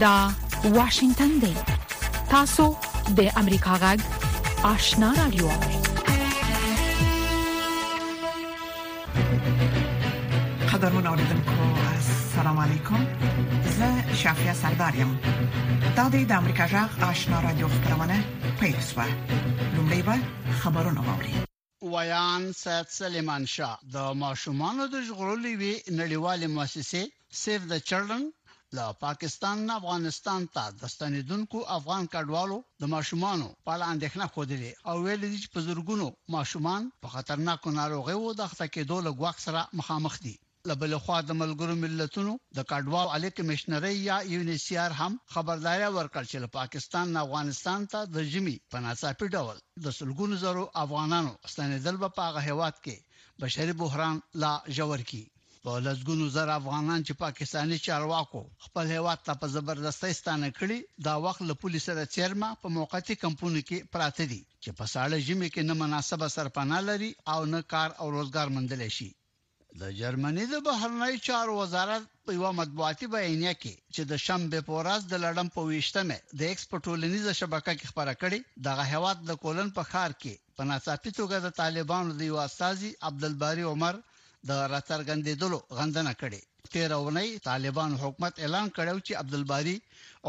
دا واشنگتن دی تاسو د امریکا غږ آشنا رادیو قدرمن اوریدونکو السلام علیکم زه شافیا سردار یم دا د امریکا جغ آشنا را دوه خبرونه پیښه لومړی به خبرونه واوري ویان سید سلیمان شاه د ماشومان د ژغورلو وی نړیوال مؤسسه سیف د چلډرن له پاکستان نه افغانستان ته د ستنیدونکو افغان کډوالو د ماشومانو په اړه اندېښنه خوده او ویل دي چې په زورګونو ماشومان په خطرناکو ناروغیو د اخته کېدو له ګواښ سره مخامخ دي لبل خو د ملګرو ملتونو د کډوالو علي کمشنري یا یونیسیار هم خبرداري ورکړ چې له پاکستان نه افغانستان ته د جمی په ناڅاپي ډول د سلګونو زرو افغانانو ستنیدل به په هغه هواد کې بشري بحران لا ژور کیږي په لسګونو زره افغانان چې پاکستاني چارواکو خپل هیواد ته په زبردستۍ ستانه کړي دا وخت له پولي سره څیرمه په موقتي کمپونو کې پراته دي چې په ساړه ژمي کې نه مناسبه سرپناه لري او نه کار او روزګار مندلی شي د جرمني د بهرنیو چارو وزارت په یوه مطبوعاتي بیانیه کې چې د شنبې په ورځ د لړم په ویشتمه د ایکس په ټولنیزه شبکه کې خبره کړې دغه هیواد د کولن په ښار کې په ناڅاپي توګه د طالبانو د یو استازي عبدالباري عمر د راڅرګندېدلو غندنه کړې. تېره اونۍ طالبانو حکومت اعلان کړی و چې عبدالباري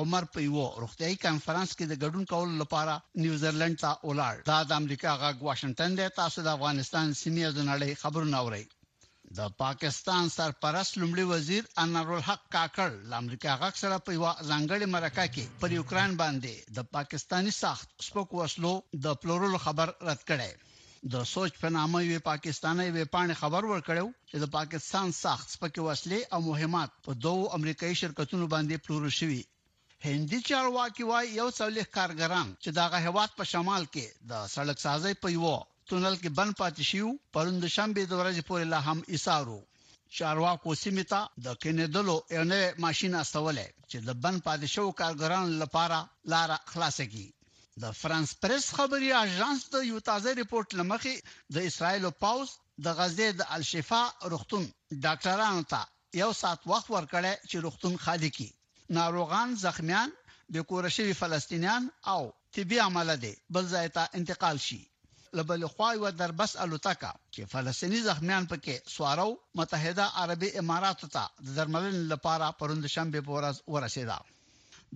عمر په یوه روغتیايي کانفرنس کې د ګډون کولو لپاره نیوزرلنډ ته ولاړ. دا د امریکا غږ واشنګټن دی، تاسو د افغانستان سیمې او د نړۍ خبرونه اورئ. د پاکستان سرپرست لومړي وزیر انارالحق کاکړ له امریکا غږ سره په یوه ځانګړې مرکه کې پر یوکراین باندې د پاکستاني ساخت سپکو وسلو د پلورلو خبر رد کړی د سوچ په نامه یوې پاکستاني ویب پاڼې خبر ورکړو چې د پاکستان ساخت سپکې وسلې او مهمات په دوو امریکایي شرکتونو باندې پلورل شوي هندي چارواکي وايي، یو څلوېښت کارګران چې د هغه هېواد په شمال کې د سړکسازۍ په یوه تونل کې بند پاتې شوي وو، پرون د شنبې د ورځې پورې لا هم ایسار وو. چارواکو سیمې ته د کینېدلو یو نوی ماشین استولی چې د بند پاتې شوو کارګرانو لپاره لاره خلاصه کړي. د فرانس پرېس خبري اژانس د یو تازه رپوټ له مخې، د اسراییل پوځ د غزې د الشفا روغتون ډاکټرانو ته یو ساعت وخت ورکړی چې روغتون خالي کړي. ناروغان، زخمیان، بې کوره شوي فلسطینیان او طبي عمله دې بل ځای ته انتقال شي. له بلې خوا یوه دربس الوتکه چې فلسطیني زخمیان په کې سواره و، متحده عربي اماراتو ته د درملنې لپاره پرون د شنبې په ورځ ورسېده.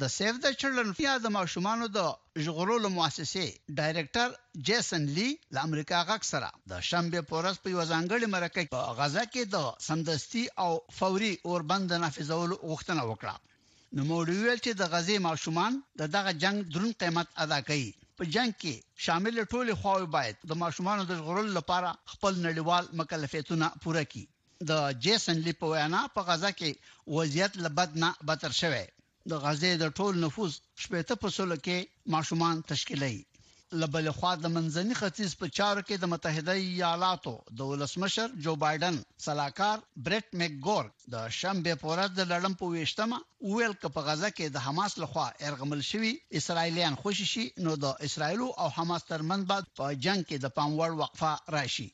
د سیو د چلډرن یا د ماشومانو د ژغورلو موسسې ډایرکټر جیسن لي له امریکا غږ سره د شنبې په ورځ په یوه ځانګړې مرکه کې په غزه کې د سمدستي او فوري اوربند د نافذولو غوښتنه وکړه. نوموړي وویل چې د غزې ماشومان د دغه جنګ دروند قیمت ادا کوي. په جنګ کې شاملې ټولې خواوې باید د ماشومانو د ژغورلو لپاره خپل نړیوال مکلفیتونه پوره کړي. د جیسن لي په وینا په غزه کې وضعیت له بد نه بدتر شوی. د غزې د ټول نفوس شپېته په سلو کې ماشومان تشکیلوي. له بلې خوا د منځني ختیځ په چارو کې د متحده ایالاتو د ولسمشر جو بایډن سلاکار برټ مک ګورک د شنبې په ورځ د لړم په ویشتمه وویل که په غزه کې د حماس لخوا ارغمل شوي اسرائیلیان خوشي شي نو د اسرائیلو او حماس ترمنځ به په جنګ کې د پام وړ وقفه راشي.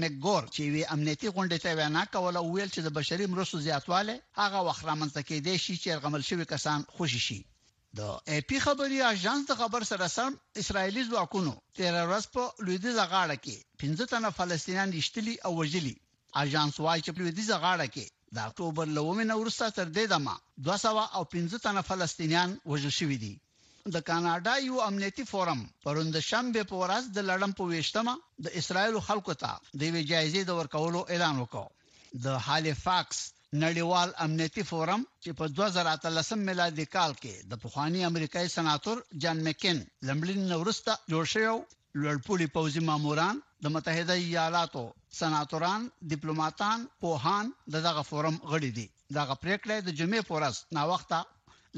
مکګور چې یوې امنیتي غونډې ته وینا کوله وویل چې د بشري مرستو زیاتوالی هغه وخت رامنځته کېدای شي چې یرغمل شوي کسان خوشي شي. د اې پي خبري اژانس د خبر سره سم اسرایلي ځواکونو تېره ورځ په لویدیځه غاړه کې پنځه تنه فلسطینیان ایستلي او وژلي. اژانس وايي چې په لویدیځه غاړه کې د اکتوبر له اومې نه وروسته تر دې دمه دوه سوه او پنځه تنه فلسطینیان وژل شوي دي. د کاناډا یو امنیتي فورم پرون د شنبې په ورځ د لړم په ویشتمه د اسرایل خلکو ته د یوې جایزې د ورکولو اعلان وکړ. د هالیفاکس نړیوال امنیتي فورم چې په 2013 میلادي کال کې د پخواني امریکایي سناتور جان مکین له مړینې نه وروسته جوړ شوی و، لوړپوړي پوځي ماموران، د متحده ایالاتو سناتوران، دیپلوماتان، پوهان د دغه فورم غړي دي. دغه پریکړه د جمعې په ورځ نا وخته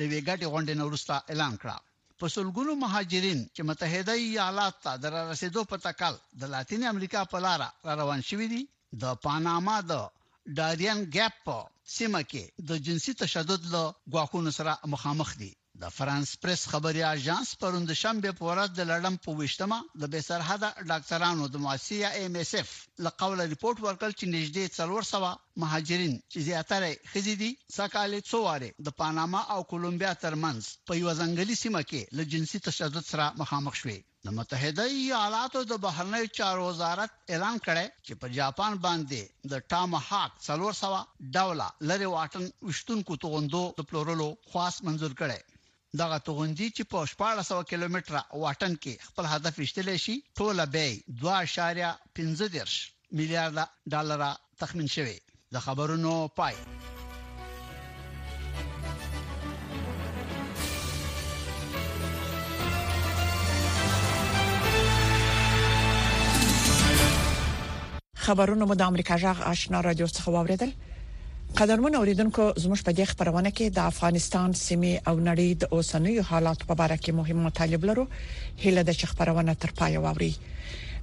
لوي ګټي غونډې نه وروسته اعلان کړه په سلګونو مهاجرین چې متحده ایالات ته در رسیدو په تکل د لاتین امریکا په لار را روان شوي دي د پاناما د ډاریان ګیپ په سیمه کې د جنسي تشدد له غواخونو سره مخامخ دي د فرانس پرس خبري آژانس پرون د شنبې په ورځ د لړم په ویشت مه د بې سرحده ډاکترانو د مؤسسې یا ایم ایس ایف له قوله رپورټ ورکړ چې نږدې څلور سوه مهاجرین چې زیاتره یې ښځې دي سږکال یې څو وارې د پاناما او کولومبیا ترمنځ په یوه ځنګلي سیمه کې له جنسي تشدد سره مخامخ شوې. د متحده ایالاتو د بهرنیو چارو وزارت اعلان کړی چې په جاپان باندې د ټاما هاک 400 ډوله لرې واټن وشتونکو توغندو د پلورلو خواست منظور کړی دغه توغندي چې په 1400 کیلومتره واټن کې خپل هدف وشتلی شي ټوله بیه 2.15 میلیارډ ډالر تخمین شوی د خبرونو پای خبرونه مو د امریکا جغ آشنا رادیو څخه واوریدل قدرمن اوریدونکو زموږ په دې خبرونه کې د افغانستان سیمه او نړۍ د اوسنیو حالاتو په اړه کې مهم مطالب لرو هله د خبرونه تر پای واوري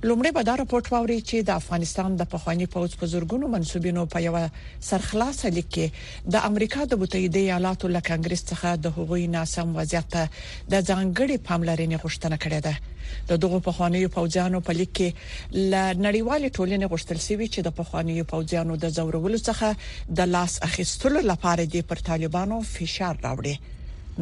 لومړی به دا راپورټ واوري چې د افغانستان د پخوانی پوز په زورګونو منسوبینو په یو سرخلاص لیک کې د امریکا د متحده ایالاتو له کانګرس څخه د حقوقي ناسم وضعیت ته د ځانګړي پاملرنې غوښتنه کړې ده د دغو پخوانیو پوځیانو په لیک کې له نړیوالې ټولنې غوښتل شوي چې د پخوانیو پوځیانو د ځورولو څخه د لاس اخیستلو لپاره دې پر طالبانو فشار راوړي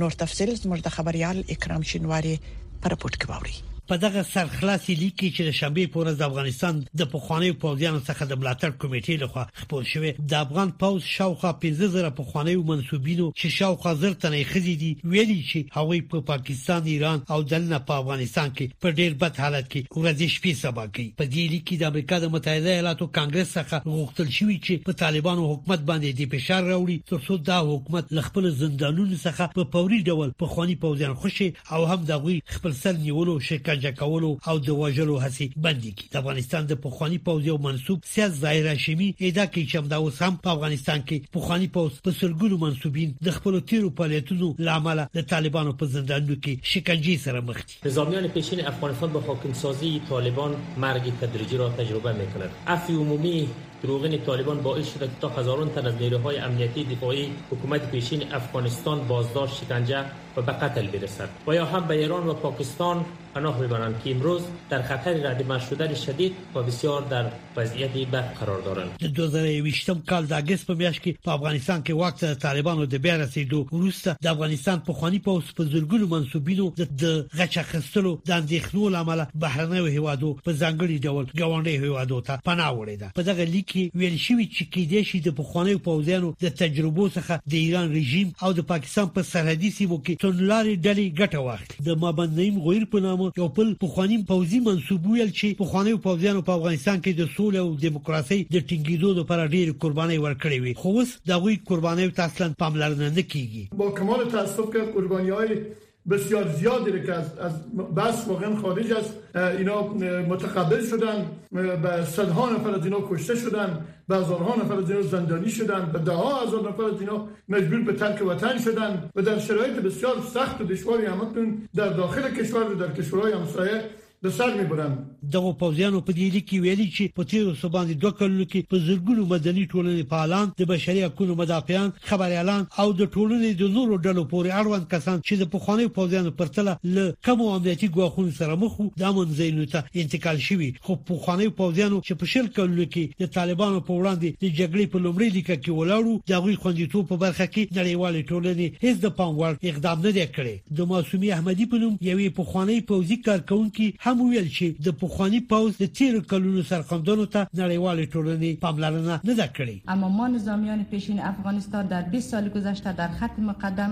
نور تفصیل زموږ د خبریال اکرام شینواري په رپورټ کې واوري په دغه سرخلاصي لیک کې چې د شنبې په ورځ د افغانستان د پخوانیو پوځیانو څخه د ملاتړ کمېټې لخوا خپور شوی د افغان پوځ شاوخوا پنځه زره پخوانیو منسوبینو چې شاوخوا زر تنه یې ښځې دي ویلي چې هغوی په پاکستان، ایران او دننه په افغانستان کې په ډېر بد حالت کې ورځې شپې سبا کوي. په دې لیک کې د امریکا د متحده ایالاتو کانګرس څخه غوښتل شوي چې په طالبانو حکومت باندې دې فشار راوړي تر څو دا حکومت له خپلو زندانونو څخه په فوري ډول پخواني پوځیان خوشې او هم د هغوی خپلسر نیولو، شکنجه کولو او د وژلو هڅې بندې کړي. د افغانستان د پخوانی پوځ یو منسوب سیاز ظاهر هاشمي ادعا کوي چې دا اوس هم په افغانستان کې پخوانی پوځ په سلګونو منسوبین د خپل تیرو فعالیتونو لامل د طالبانو په زندانونو کې شکنجه سره مخ دي نظامیان پیشین افغانستان به حاکم سازی طالبان مرگ تدریجی را تجربه میکنند عفو عمومی روغن طالبان باعث شده که تا هزاران تن از نیروهای امنیتی دفاعی حکومت پیشین افغانستان بازداشت شکنجه و به قتل برسد و یا هم به ایران و پاکستان پناه ببرند که امروز در خطر ردمرز شدن شدید و بسیار در وضعیت بد قرار دارند. د دوه زره یوویشت کال د اګست په میاشت کې په افغانستان کې واک ته د طالبانو د بیا رسیدو وروسته د افغانستان پخواني پوځ په زرګونو منسوبینو د د غچ اخیستلو د اندیښنو له امله بهرنیو هیوادو په ځانګړي ډول ګاونډیو هیوادو ته پناه وړې ده. په دغه لیک کې ویل شوي چې کیدای شي د پخوانیو پوځیانو د تجربو څخه د ایران رژیم او د پاکستان په سرحدي سیمو کې توندلارې ډلې ګټه واخلي. د مابند نعیم غویر په نامه یو بل پخواني پوځي منسوب ویل چې پخوانیو پوځیانو په افغانستان کې د سولې او دیموکراسۍ د ټینګیدو لپاره ډېرې قربانۍ ورکړې وې خو اوس د هغوی قربانیو ته اصلا پاملرنه نه کیږي. با کمال تأسف که قربانیهای بسیار زیادی رو که از, از بس واقعا خارج از اینا متقبل شدن به صدها نفر از اینا کشته شدن به هزارها نفر از اینا زندانی شدن به ده ها هزار نفر از اینا مجبور به ترک وطن شدن و در شرایط بسیار سخت و دشواری همتون در داخل کشور و در کشورهای همسایه د سر مې برند دغو پوځیانو په دې لیک کې ویلي چې په تیرو څه باندې دوه کلونو کې په زرګونو مدني ټولنې فعالان د بشري حقوقو مدافعان خبريالان او د ټولنې د نورو ډلو پورې اړوند کسان چې د پخوانیو پوځیانو پرتله له کمو امنیتي ګواښونو سره مخ وو د امن ځایونو ته انتقال شوي خو پخوانیو پوځیانو چې په شل کلونو کې د طالبانو په وړاندې د جګړې په لومړۍ لیکه کې ولاړو د هغوی خوندیتوب په برخه کې نړیوالې ټولنې هیڅ د پام وړ اقدام نه دی کړی د معصومي احمدي په نوم یوې پخوانۍ پوځي کارکونکي هم ویل چې د پخواني پوځ د تیرو کلونو سرښندنو ته نړیوالې ټولنې پاملرنه نه ده کړې. اما ما نظامیان پیشین افغانستان در بیست سال گذشته در خط مقدم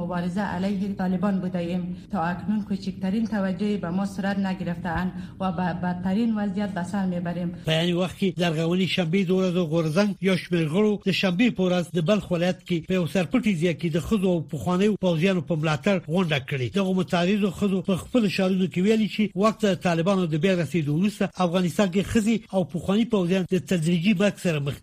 مبارزه علیه طالبان بوده ایم تا اکنون کوچکترین توجهی به ما صورت نگرفته اند و به بدترین وضعیت به سر میبریم. په یعنی وخت کې د ارغونی شنبې د ورځو غورځنګ یو شمېر غړو د شنبې په ورځ د بلخ ولایت کې په یو سرپټي ځای کې د ښځو او پخوانیو پوځیانو په ملاتړ غونډه کړې دغو متعرضو ښځو په خپل شعارونو کې ویلي چې وخت د طالبانو د بیا رسیدو وروسته افغانستان کې ښځې او پخواني پوځیان د تدریجي مرګ سره مخ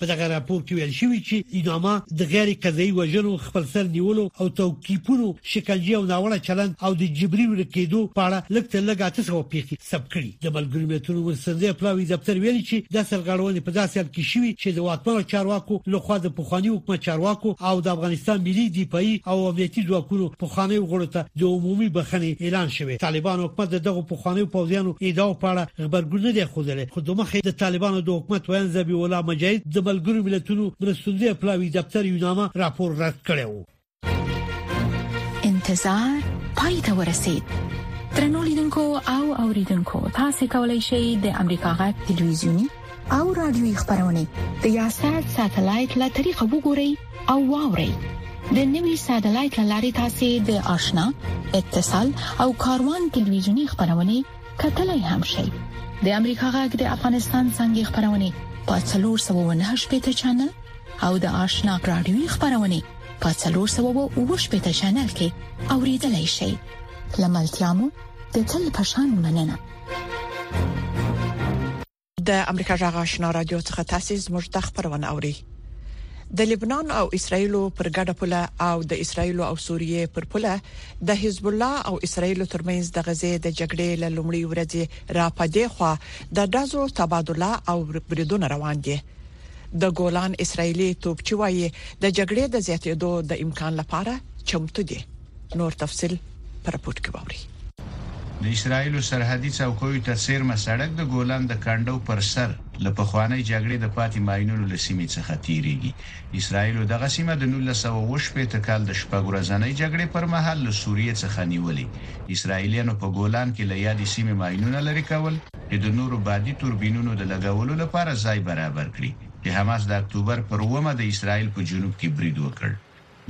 په دغه راپور کې ویل شوي چې اناما د غیر قضايي وژنو، خپل سر نیولو او توقیفونو، شکنجې او ناوړه چلند او د جبري ورکېدو په اړه لږ تر لږه اته سوه پېښې ثبت کړي. د ملګرو ملتونو مرستندوی پلاوي دفتر ویلي چې دا سرغړونې په داسې حال کې شوي چې د واکمنو چارواکو له خوا د پخواني حکومت چارواکو او د افغانستان ملي دفاعي او امنیتي ځواکونو پخوانیو غړو ته د عمومي بخښنې اعلان شوی. طالبانو حکومت د دغو پخوانیو پوځیانو ادعاو په اړه غبرګون نه دی ښودلی. خو د مخه د طالبانو د حکومت ویاند ذبیح الله مجاهد د ملګرو ملتونو مرستندوی پلاوی دفتر یوناما راپور رد کړی و انتظار پای ته ورسید ترنو لیدونکو او اوریدونکو تاسو کولی شئ د امریکا غا ټلویزیونی او رادیوي خبرونه د یاشر ساتلایت له طریقو وګورئ او واورئ د نوي ساتلایت لارې تاسو د آشنا اتصال او کاروان ټلویزیونی خبرونه کتلای هم شئ د امریکا غږ د افغانستان څنګه خبرونه په 309 شپږ چنل او د آشنا رادیوي خبرونه په 309 شپږ چنل کې اوریدلای شئ لملتیا مو د تل پشان مننه د امریکا جغ آشنا رادیو څخه تاسو زموږ د خبرونه اوري د لبنان او اسرایل پر ګډه پوله او د اسرایل او سوریې پر پوله د حزب الله او اسرایل ترمنځ د غزې د جګړې له لومړۍ ورځې را پدې خو د دازو تبادله او بریدونه روان دي د ګولان اسرایلی توپچی وایي د جګړې د زیاتېدو د امکان لپاره چمتو دي نور تفصيل په رپورت کې واوري. د اسراییلو سرحدي څوکیو ته څېرمه سړک د ګولان د کنډو پر سر له پخوانۍ جګړې د پاتې ماینونو له سیمې څخه تېرېږي. اسراییلو دغه سیمه د نولس سوه او شپېته کال د شپږ ورځنۍ جګړې پر مهال له سوریې څخه نیولې. اسراییلیانو په ګولان کې له یادې سیمې ماینونه لرې کول چې د نورو بادي توربینونو د لګولو لپاره ځای برابر کړي چې حماس د اکتوبر پر اوومه د اسراییل په جنوب کې برید وکړ.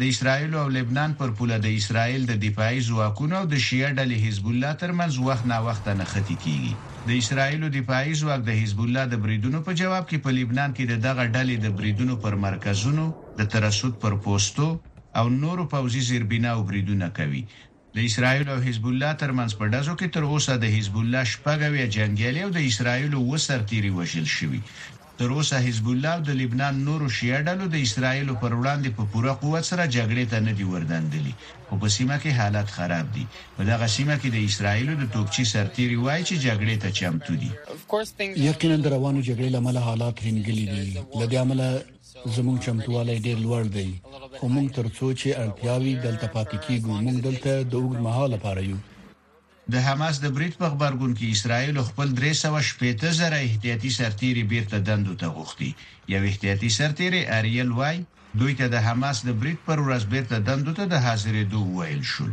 د اسراییل او لبنان پر پوله د اسراییل د دفاعي ځواکونو او د شیعه ډلې حزب الله ترمنځ وخت ناوخته نښتې کېږي. د اسراییلو دفاعي ځواک د حزب الله د بریدونو په جواب کې په لبنان کې د دغه ډلې د بریدونو پر مرکزونو، د ترصد پر پوستو او نورو پوځي زیربناوو بریدونه کوي د اسراییل او حزب الله ترمنځ په ډزو کې تر اوسه د حزب الله شپږ اویا جنګیالي او د اسراییل اووه سرتېري وژل شوي. تر اوسه حزب الله او د لبنان نورو شیعه ډلو د اسراییلو پر وړاندې په پوره قوت سره جګړې ته نه دي وردنګلي، خو په سیمه کې حالت خراب دي. په دغه سیمه کې د اسراییلو د توپچي سرتېري وايي چې جګړې ته چمتو دي. یقینا د روانو جګړې له امله حالات رینګلي دي، له دې امله زموږ چمتووالی ډېر لوړ دی، خو موږ تر څو چې اړتیا وي دلته پاتې کېږو، موږ دلته د اوږد مهال لپاره یو. د حماس د برید په غبرګون کې اسراییلو خپل درې سوه شپېته زره احتیاطي سرتېري بېرته دندو ته غوښتي. یو احتیاطي سرتېری اریل وايي، دوی ته د حماس د برید پر ورځ بېرته دندو ته د حاضرېدو وویل شول.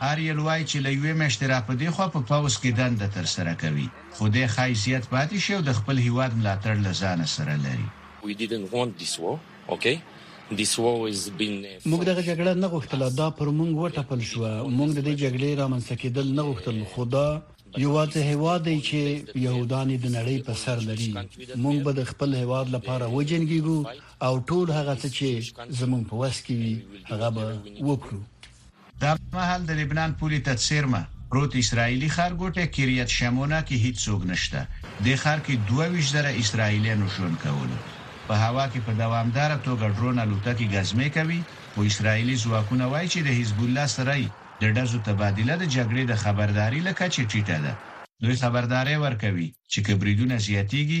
اریل وايي چې له یوې میاشتې راپدیخوا په پوځ کې دنده ترسره کوي، خو دی ښايي زیات پاتې شي او د خپل هیواد ملاتړ له ځانه سره لري. موږ دغه جګړه نه غوښتله، دا پر موږ وټپل شوه، موږ د دې جګړې رامنځته کیدل نه غوښتل، خو دا یواځې هیواد دی چې یهودان یې د نړۍ په سر لري، موږ به د خپل هیواد لپاره وجنګیږو او ټول هغه څه چې زموږ په وس کې وي هغه به وکړو. دا مهال د لبنان پولې ته څېرمه پروت اسرائیلي ښارګوټی کریت شمونه کې هیڅوک نشته. دې ښار کې دوه ویشت زره اسرائیلیانو ژوند کولو. په هوا کې په دوامداره توګه ډرون الوتکې ګزمې کوي، خو اسرائیلي ځواکونه وايي چې د حزب الله سره یې د ډزو تبادله د جګړې د خبرداري له کچې ټیټه ده. دوی خبرداری ورکوي چې که بریدونه زیاتېږي،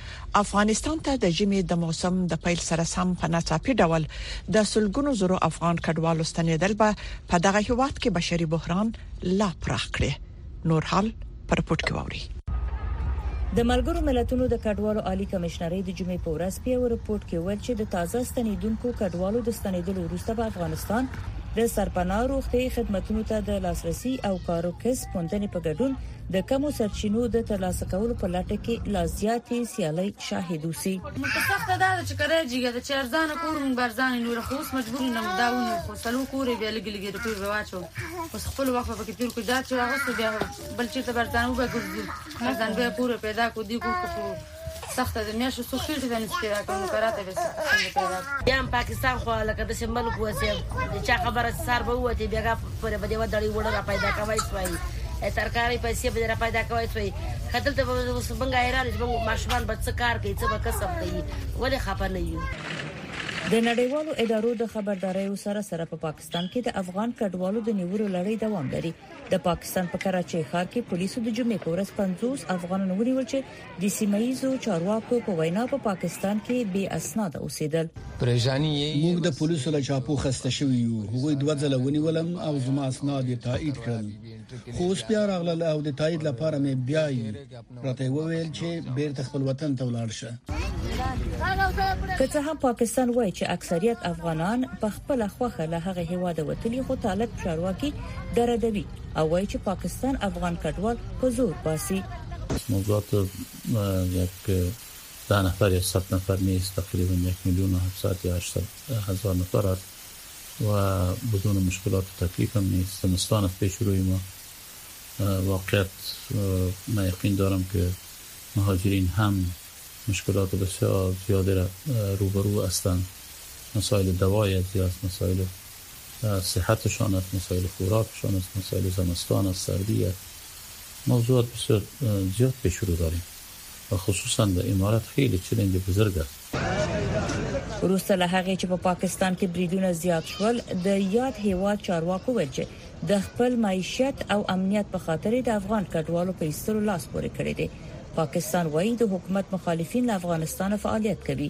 افغانستان ته د ژمي د موسم د پیل سره سم په ناڅاپي ډول د سلګونو زرو افغان کډوالو ستنیدل به په دغه هیواد کې بشري بحران لا پراخ کړي نور حال پر پورت کې ووري د ملګرو ملتونو د کډوالو عالی کمشنرۍ د جمعې په ورځ په یو رپورت کې ویل چې د تازه ستنیدونکو کډوالو د ستنیدلو وروسته په افغانستان د سرپناه روغتي خدماتو ته د لاسرسي او کارو کس پوندنې په ګډون د کمو سرچینو د ترلاسه کولو په لټه کې لا زیاتې سیالۍ شاهد اوسي مخکې سخت دا چې کړه جیګه د چارزان کور مون برزان نور خو اوس مجبور نه مداونه خو سلو کورې به لګي لګي روپی به واچو اوس خپل وخت به کې تیر کو دا چې هغه څه بیا بل چې ته برزان وبګو برزان به کور پیدا کو دی کو سخته ده میاشو څو خېټې ته نشي پیدا کړم که راته به څنګه پیدا بیا هم پاکستان خو لکه داسې ملک و چې د چا خبره چې سار به ووتې بېګا پورې به دې ودړی وړه را پیدا کوی سوای ترکارۍ پیسې به دې را پیدا کوی سوای که دلته به اوس موږ حیران چې موږ ماشومان به څه کار کوي څه به کسب کوي ولې خفه نه یو د نړیوالو ادارو د خبرداریو سره سره په پاکستان کې د افغان کډوالو د نیولو لړۍ دوام لري د پاکستان په کراچۍ ښار کې پولیسو د جمعې په ورځ 50 افغانان ونیول چې د سیمایزو چارواکو په وینا په پاکستان کې بې اسناد اوسېدل پریشانی یې موږ د پولیسو له چاپو خسته شوی یو هغوی دوه ځله ونیولم او زما اسناد یې تایید کړل خو اوس بیا راغلل او د تایید لپاره مې بیا یې راته یې وویل چې بیرته خپل وطن ته ولاړ شه. که څه هم پاکستان وایي چې اکثریت افغانان په خپل خوخه له هغه هیواده وتلي خو طالب چارواکي دردوي او وایي چې پاکستان افغان کډوال په زور باسي موضوعات یک ده نفر یا ست نفر نیست تقریبا یک میلیون و هفتصد یا هشتصد هزار نفر است و بدون مشکلات و تکلیف هم نیست زمستان است پیش روی ما واقعیت من یقین دارم که مهاجرین هم مشکلات بسیار زیاده را روبرو هستند مسایل دوای از یا است مسایل صحتشان است مسایل خوراکشان است مسایل زمستان است سردی است موضوعات بسیار زیاد پیش رو داریم. خصوصا د امارت ښې له چلنج یې په زرګر وروسته له هغې چې په پاکستان کې بریدونه زیات شول د یاد هیواد چارواکو ویل چې د خپل معیشت او امنیت په خاطر د افغان کډوالو په ایستلو لاس پورې کړی دی پاکستان وایي د حکومت مخالفین له افغانستان فعالیت کوي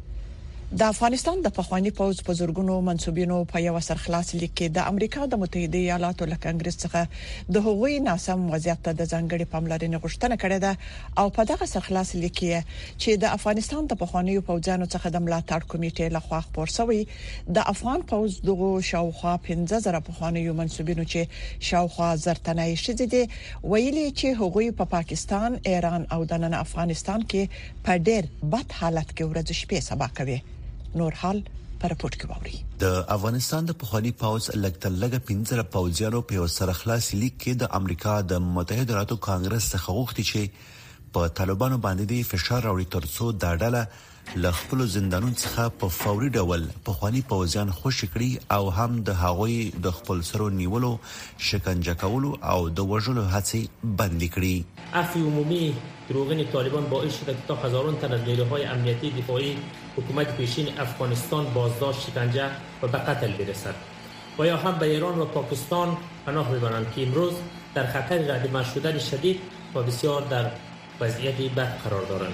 د افغانستان د پخواني پوځ په زرګونو منسوبینو په یو سر خلاص لیک کې د امریکا د متحده ایالاتو له کانګرس څخه د هغوی ناسم وضعیت ته د ځانګړي پاملرنې غوښتنه کړې ده او په دغه سر خلاص لیک کې چې د افغانستان د پخوانیو پوځیانو څخه د ملاتړ کمیټې له خوا خبر شوی د افغان پوځ دغه شاوخوا 15000 پخوانیو منسوبینو چې شاوخوا زر تنه شې دي ویلي چې هغوی په پاکستان ایران او د نن افغانستان کې په ډیر بد حالت کې ورځ شپې سبا کوي نور حال پر رپورت کې ووري د افغانستان د پخوانی پاوز لګتر لګ 15 پاوزیانو په سره خلاص لیک کې د امریکا د متحده ایالاتو کانګرس څخه غوښتي چې په طالبانو باندې د فشار راوړي ترڅو دا ډله له خپل زندانونو څخه په فوري ډول په خواني پوزیان خوشی کړي او هم د هغوی د خپل سرو نیولو شکنجه کولو او د وژلو هڅې بند کړي عفو عمومی دروغین طالبان باعث شده که تا هزاران تن از نیروهای امنیتی دفاعی حکومت پیشین افغانستان بازداشت شکنجه و به قتل برسد و یا هم به ایران و پاکستان پناه ببرند که امروز در خطر رد شدن شدید و بسیار در وضعیت بد قرار دارند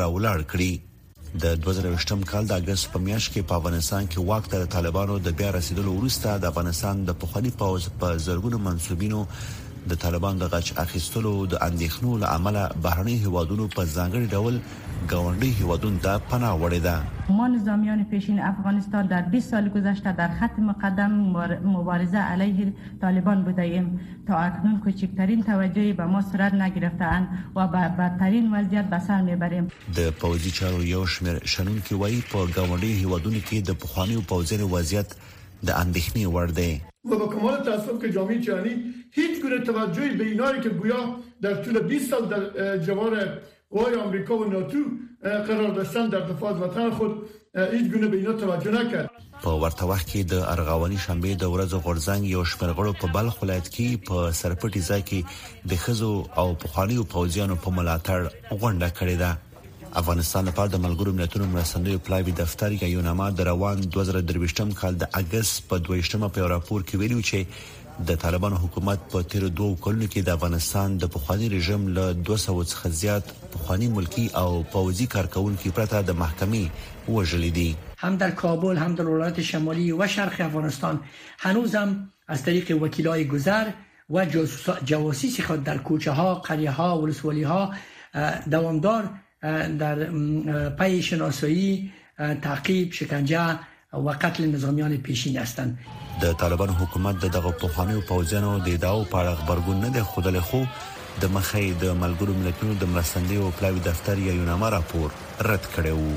راولاړ کړي د 2020م کال د اگست په میاشت کې په افغانستان کې واک ته د طالبانو د بیا رسیدلو وروسته د افغانستان د پخوانی پوز په زرګونو منسوبینو د طالبان د غچ اخیستلو د اندېښنو له امله بهرنی هوادونو په ځانګړي ډول گاونډي هوادونو ته پناه وړې ده ما نظامیان پیشین افغانستان در 20 سال گذشته در خط مقدم مبارزه علیه طالبان بوده ایم تا اکنون کوچکترین توجهی به ما صورت نگرفته اند و به بدترین وضعیت به سر میبریم. د پوځي چارو یو شمېر شنونکي وايي، په ګاونډیو هېوادونو کې د پخوانیو پوځیانو وضعیت د اندېښنې وړ دی. و با کمال تأسف که جامعه جهانی هیچ گونه توجهی به اینایی که گویا در طول بیست سال در جوار وای امریکا و ناتو قرار داشتن در دفاع از وطن خود هیچ گونه به اینا توجه نکرد په ورته وخت کې د ارغواني شنبه د ورځو غورځنګ یو شمېر غړو په بلخ ولایت کې په سرپټي ځای کې د خزو او پخوانیو پوځیانو په ملاتړ غونډه کړې ده افغانستان لپاره د ملګرو ملتونو مرستندوی پلاوی دفتر یا یوناما د روان 2023م کال د اگست په 22مه په راپور کې ویلي چې د طالبانو حکومت په تیر دوو کلونو کې د افغانستان د پخوانی رژیم له 200 څخه زیات پخوانی ملکی او پوځي کارکونکو پرته د محکمې وژل دي هم در کابل هم در ولایت شمالی و شرق افغانستان هنوز هم از طریق وکیلای گذر و جواسیس خود در کوچه ها قریه ها ولسوالی ها دوامدار در پی شناسایی تعقیب شکنجه و قتل نظامیان پیشین هستند د طالبان حکومت د دغه پوخانیو پوځیانو د ادعاو په اړه خبرګون نه دی خودل خو د مخې د ملګرو ملتونو د مرستندوی او پلاوی دفتر یا یوناما راپور رد کړی وو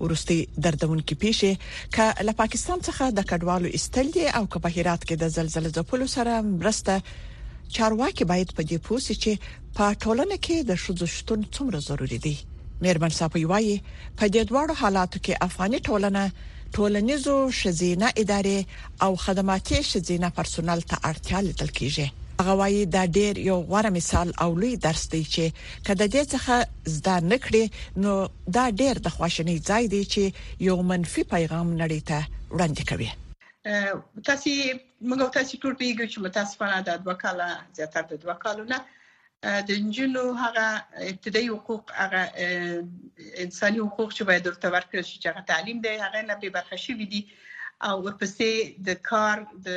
ورستي دردونکي پیښې ک له پاکستان څخه د کډوالو استل دي او که په هرات کې د زلزلې ځپلو سره مرسته چارواکي باید په دې پوه شي چې په ټولنه کې د شذو شتون څومره ضروری دی مېرمن صافي وایي په دې دواړو حالاتو کې افغاني ټولنه ټولنیزو شذینه ادارې او خدماتي شذینه پرسونل ته اړتیا لیدل کیږي هغه وایي دا ډیر یو غوړه مثال او لوی درس دی چې کله دې څخه زده نکړي نو دا ډیر د خواشینۍ ځای دی چې یو منفي پیغام نړۍ ته وړاندې کوي. تاسو موږ او تاسو ټول پیږو چې متاسفانه دا دوه کاله زیاتره د دوه کالو نه د انجونو هغه ابتدایي حقوق هغه انساني حقوق چې باید ورته ورکړل شي چې هغه تعلیم دی هغه نه په برخه شوې دي او ورپسې د کار د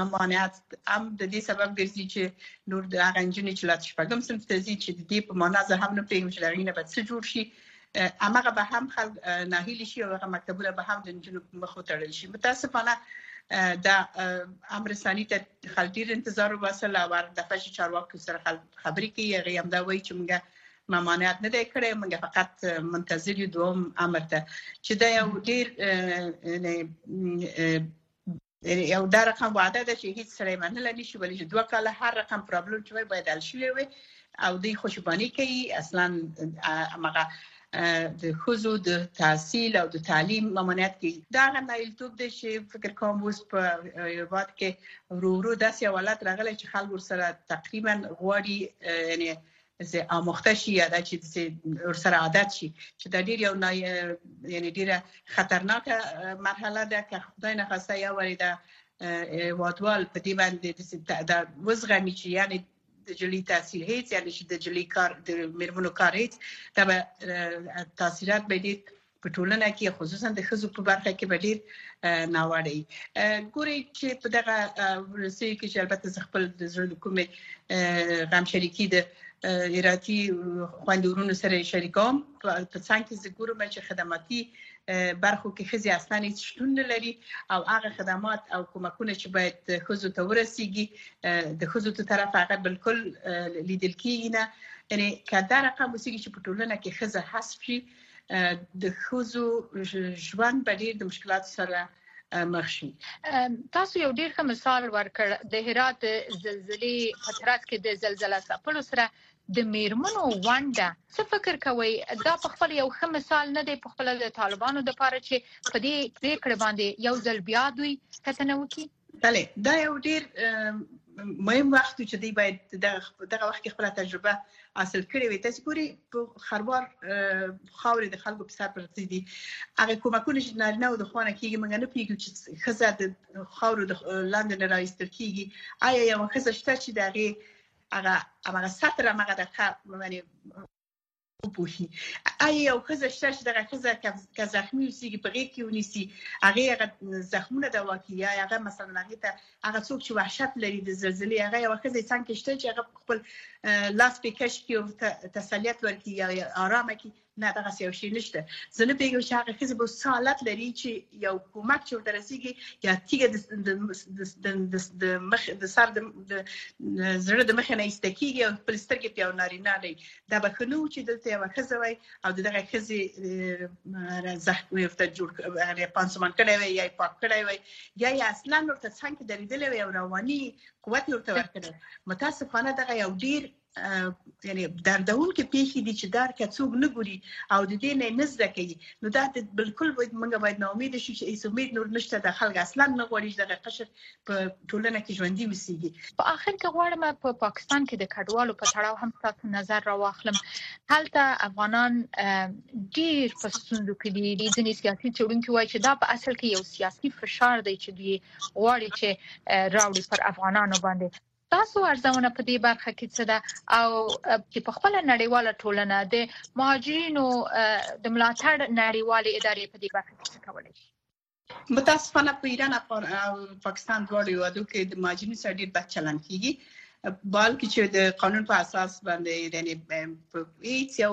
ممانعت هم د دې سبب ګرځي چې نور د هغه انجنې چې لا شپږم صنف ته ځي چې د دې په معنا زه هم نه پیږم چې لري نه به څه جوړ شي امغه به هم خلک ناهیلی شي او هغه مکتبونه به هم د انجنې مخ تړل شي متاسفانه دا امر ثاني ته خلک ډیر انتظار وباسل او د فشي چارواکو سره خبرې کوي هغه هم دا وایي چې موږ ممانعت نه دی کړی موږ فقط منتظر یو دوم امر ته چې دا یو ډیر یو دا رقم وعده ده چې هیڅ سړی منل نشي ولی چې دوه کاله هر رقم پرابلم چې وای باید حل شوی وي او دوی خوشبانی کوي اصلا مغه د خوزو د تحصیل او د تعلیم ممانعت کوي دا غو نایلتوب دی چې فکر کوم اوس په یواد کې ورو ورو داسې حالت راغلی چې خلک ورسره تقریبا غواړي یعنی چې آموخته شي یا دا چې ورسره عادت شي چې دا ډیر یو نای یعنی ډیره خطرناکه مرحله ده که خدای نه خواسته یا وری دا وادوال په دې باندې دا وزغمی چې یعنی د جلی تاثیر هیڅ یعنی چې د جلی کار د مرمنو کار هیڅ دا به تاثیرات به دې په ټولنه کې خصوصا د خزو په برخه کې به ډیر ناوړی ګوري چې په دغه ورسې کې چې البته خپل د زړه د کومې غم شریکی د ایراتی خوندورونو سره شریکوم په څنګ کې زګورم چې خدماتي برخو کې خزي اصلا هیڅ شتون نه لري او هغه خدمات او کومکونه چې باید خزو ته ورسیږي د خزو ته طرف هغه بالکل لیدل کیږي نه یعنی کدا رقم وسیږي چې په ټولنه کې خزه حذف شي د ښځو ژوند به ډیر د مشکلات سره مخ شي تاسو یو ډیر ښه مثال ورکړ د هرات زلزلې په ترڅ کې د زلزلې سپلو سره د میرمنو ونده څه فکر کوي دا په خپل یو ښه مثال نه دی په خپل د طالبانو د پاره چې په دې پریکړه باندې یو ځل بیا دوی کتنه وکړي بله دا یو ډیر مهم وخت چې دی باید دغه وخت کې خپل تجربه حاصل کړي وي تاسو ګوري په خروار خاورې د خلکو په سر پرتې دي هغه کومکونه چې نارینه او د خوانه کېږي موږ نه پیږو چې خزه د خاورو د لاندې نه راوستل کېږي آیا یو خزه شته چې دغه هغه هغه سطر هغه دغه معنی وپوهي اي یو خزه شته چې دغه خزه که زخمی اوسېږي په غېږ کې ونیسي هغه هغه زخمونه دوا کوي یا هغه مثلا هغه ته هغه څوک چې وحشت لري د زلزلې هغه یو خزه څنګه کې شته چې هغه خپل لاس په کش کې او تسلیت ورکړي یا آرام کړي نه دغه یو شی نشته زه نه پیګم چې هغه خزه به سالت لري چې یو کومک چې ورته رسیږي یا تیګه د د مخ د سر د زړه د مخ نه ایستکیږي او خپل سترګې پیاو نارینه لري دا به ښه نه و چې دلته یوه ښځه وای او د دغه ښځې زخم ورته جوړ یعنې پانسمان کړی وای یا یې پاک کړی وای یا یې اصلا ورته څنګ کې درېدلی وای او رواني قوت یې ورته ورکړی متاسفانه دغه یو ډېر یعنی دردونکې پیښې دي چې دا که څوک نه ګوري او د دې نه نه زده کوي نو دا بالکل باید موږ باید ناامید شو چې هیڅ امید نور نشته د خلک اصلا نه غواړي دغه قشر په ټولنه کې ژوندۍ اوسېږي په اخر کې غواړم په پاکستان کې د کډوالو په تړاو هم تاسو نظر را واخلم هلته افغانان ډیر په ستوندو کې دي د ځینې سیاسي چړونکو وایي چې دا په اصل کې یو سیاسي فشار دی چې دوی غواړي چې راوړي پر افغانانو باندې تاسو ارزونه په دې برخه کې څه ده او چې په خپل نړیواله ټولنه د مهاجرینو د ملاتړ نړیوالې ادارې په دې برخه کې څه کولای شي متاسفانه په ایران او پاکستان دواړو هیوادو کې د مهاجرینو سره ډیر بد چلند کیږي بلکې چې د قانون په اساس باندې یعنی هیڅ یو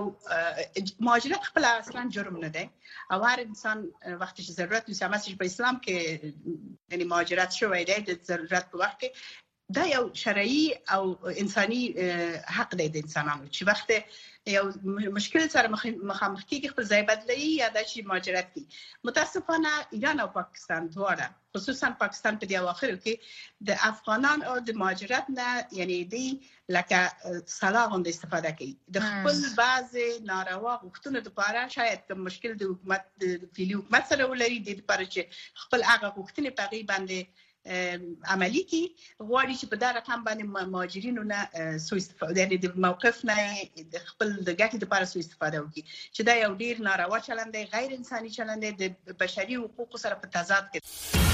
مهاجرت خپل اصلا جرم نه دی او هر انسان وخت چې ضرورت وي سمه چې په اسلام کې یعنی مهاجرت شوی دی د ضرورت په وخت کې دا یو شرعي او انساني حق دی د انسانانو چې وخت یو مشکل سره مخامخ کیږي خپل ځای بدلوي یا د شي مهاجرت کوي متاسفانه ایران او پاکستان دواړه خصوصا پاکستان په دې اواخرو کې د افغانان او د مهاجرت نه یعنی دی لکه سلا غوندې استفاده کوي د خپل بعض ناروا غوښتنو لپاره شاید کوم مشکل د حکومت د فعلی حکومت سره ولري د لپاره چې خپل هغه غوښتنې په غي باندې عملی کی غواړي چې په دا رقم باندې مهاجرینو نه سو استفاده یعنی د موقف نه د خپل د ګټې لپاره سو استفاده وکړي چې دا یو ډیر ناروا چلند دی غیر انساني چلند دی د بشري حقوقو سره په تضاد کې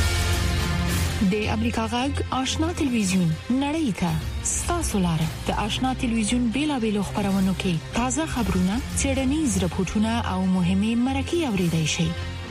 د امریکا غږ آشنا ټلویزیون نړۍ ته ستاسو لاره د آشنا ټلویزیون بیلابل خبرونو کې تازه خبرونه چیرنیز رپورټونه او مهمه مرکه اوريدئ شئ